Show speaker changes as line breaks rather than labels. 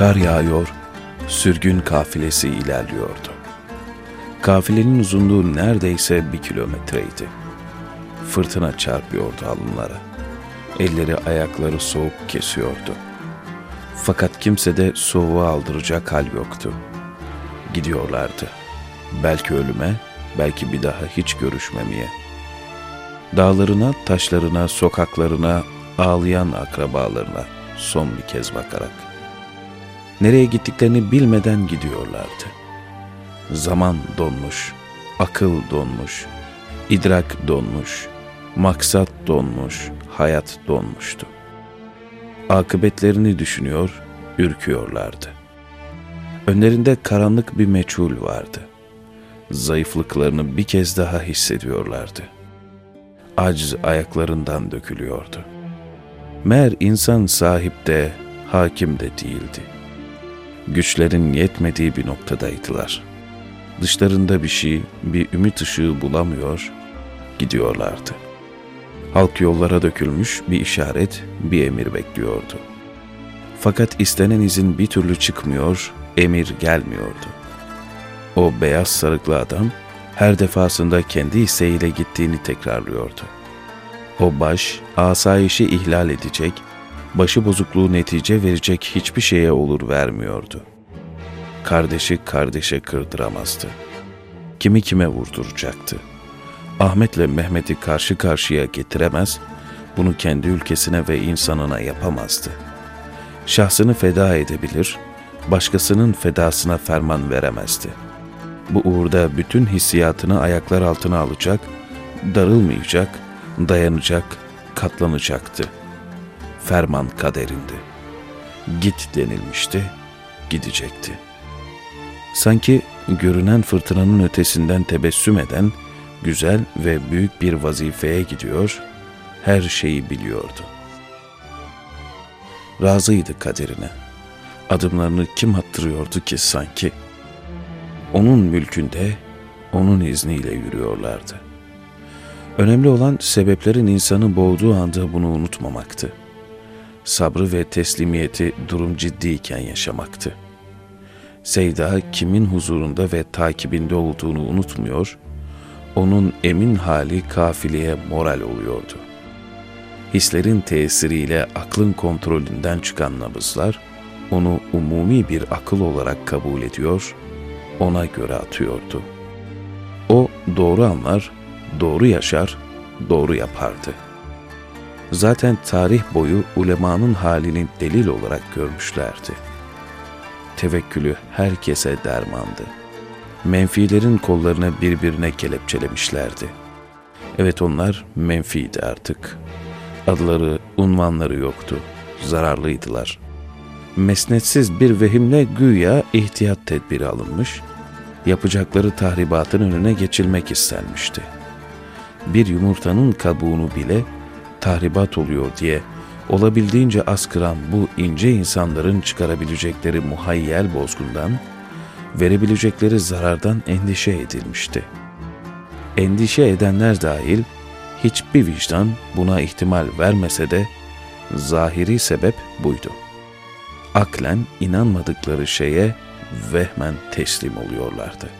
Kar yağıyor, sürgün kafilesi ilerliyordu. Kafilenin uzunluğu neredeyse bir kilometreydi. Fırtına çarpıyordu alınlara. Elleri ayakları soğuk kesiyordu. Fakat kimse de soğuğa aldıracak hal yoktu. Gidiyorlardı. Belki ölüme, belki bir daha hiç görüşmemeye. Dağlarına, taşlarına, sokaklarına, ağlayan akrabalarına son bir kez bakarak. Nereye gittiklerini bilmeden gidiyorlardı. Zaman donmuş, akıl donmuş, idrak donmuş, maksat donmuş, hayat donmuştu. Akıbetlerini düşünüyor, ürküyorlardı. Önlerinde karanlık bir meçhul vardı. Zayıflıklarını bir kez daha hissediyorlardı. Aciz ayaklarından dökülüyordu. Meğer insan sahip de, hakim de değildi. Güçlerin yetmediği bir noktadaydılar. Dışlarında bir şey, bir ümit ışığı bulamıyor, gidiyorlardı. Halk yollara dökülmüş bir işaret, bir emir bekliyordu. Fakat istenen izin bir türlü çıkmıyor, emir gelmiyordu. O beyaz sarıklı adam her defasında kendi isteğiyle gittiğini tekrarlıyordu. O baş, asayişi ihlal edecek, başı bozukluğu netice verecek hiçbir şeye olur vermiyordu. Kardeşi kardeşe kırdıramazdı. Kimi kime vurduracaktı. Ahmet'le Mehmet'i karşı karşıya getiremez, bunu kendi ülkesine ve insanına yapamazdı. Şahsını feda edebilir, başkasının fedasına ferman veremezdi. Bu uğurda bütün hissiyatını ayaklar altına alacak, darılmayacak, dayanacak, katlanacaktı. Ferman kaderindi. Git denilmişti, gidecekti. Sanki görünen fırtınanın ötesinden tebessüm eden güzel ve büyük bir vazifeye gidiyor, her şeyi biliyordu. Razıydı kaderine. Adımlarını kim attırıyordu ki sanki? Onun mülkünde, onun izniyle yürüyorlardı. Önemli olan sebeplerin insanı boğduğu anda bunu unutmamaktı. Sabrı ve teslimiyeti durum ciddiyken yaşamaktı. Seyda kimin huzurunda ve takibinde olduğunu unutmuyor, onun emin hali kafileye moral oluyordu. Hislerin tesiriyle aklın kontrolünden çıkan nabızlar, onu umumi bir akıl olarak kabul ediyor, ona göre atıyordu. O doğru anlar, doğru yaşar, doğru yapardı. Zaten tarih boyu ulemanın halini delil olarak görmüşlerdi. Tevekkülü herkese dermandı. Menfilerin kollarını birbirine kelepçelemişlerdi. Evet onlar menfiydi artık. Adları, unvanları yoktu. Zararlıydılar. Mesnetsiz bir vehimle güya ihtiyat tedbiri alınmış, yapacakları tahribatın önüne geçilmek istenmişti.'' bir yumurtanın kabuğunu bile tahribat oluyor diye olabildiğince az kıran bu ince insanların çıkarabilecekleri muhayyel bozgundan, verebilecekleri zarardan endişe edilmişti. Endişe edenler dahil hiçbir vicdan buna ihtimal vermese de zahiri sebep buydu. Aklen inanmadıkları şeye vehmen teslim oluyorlardı.''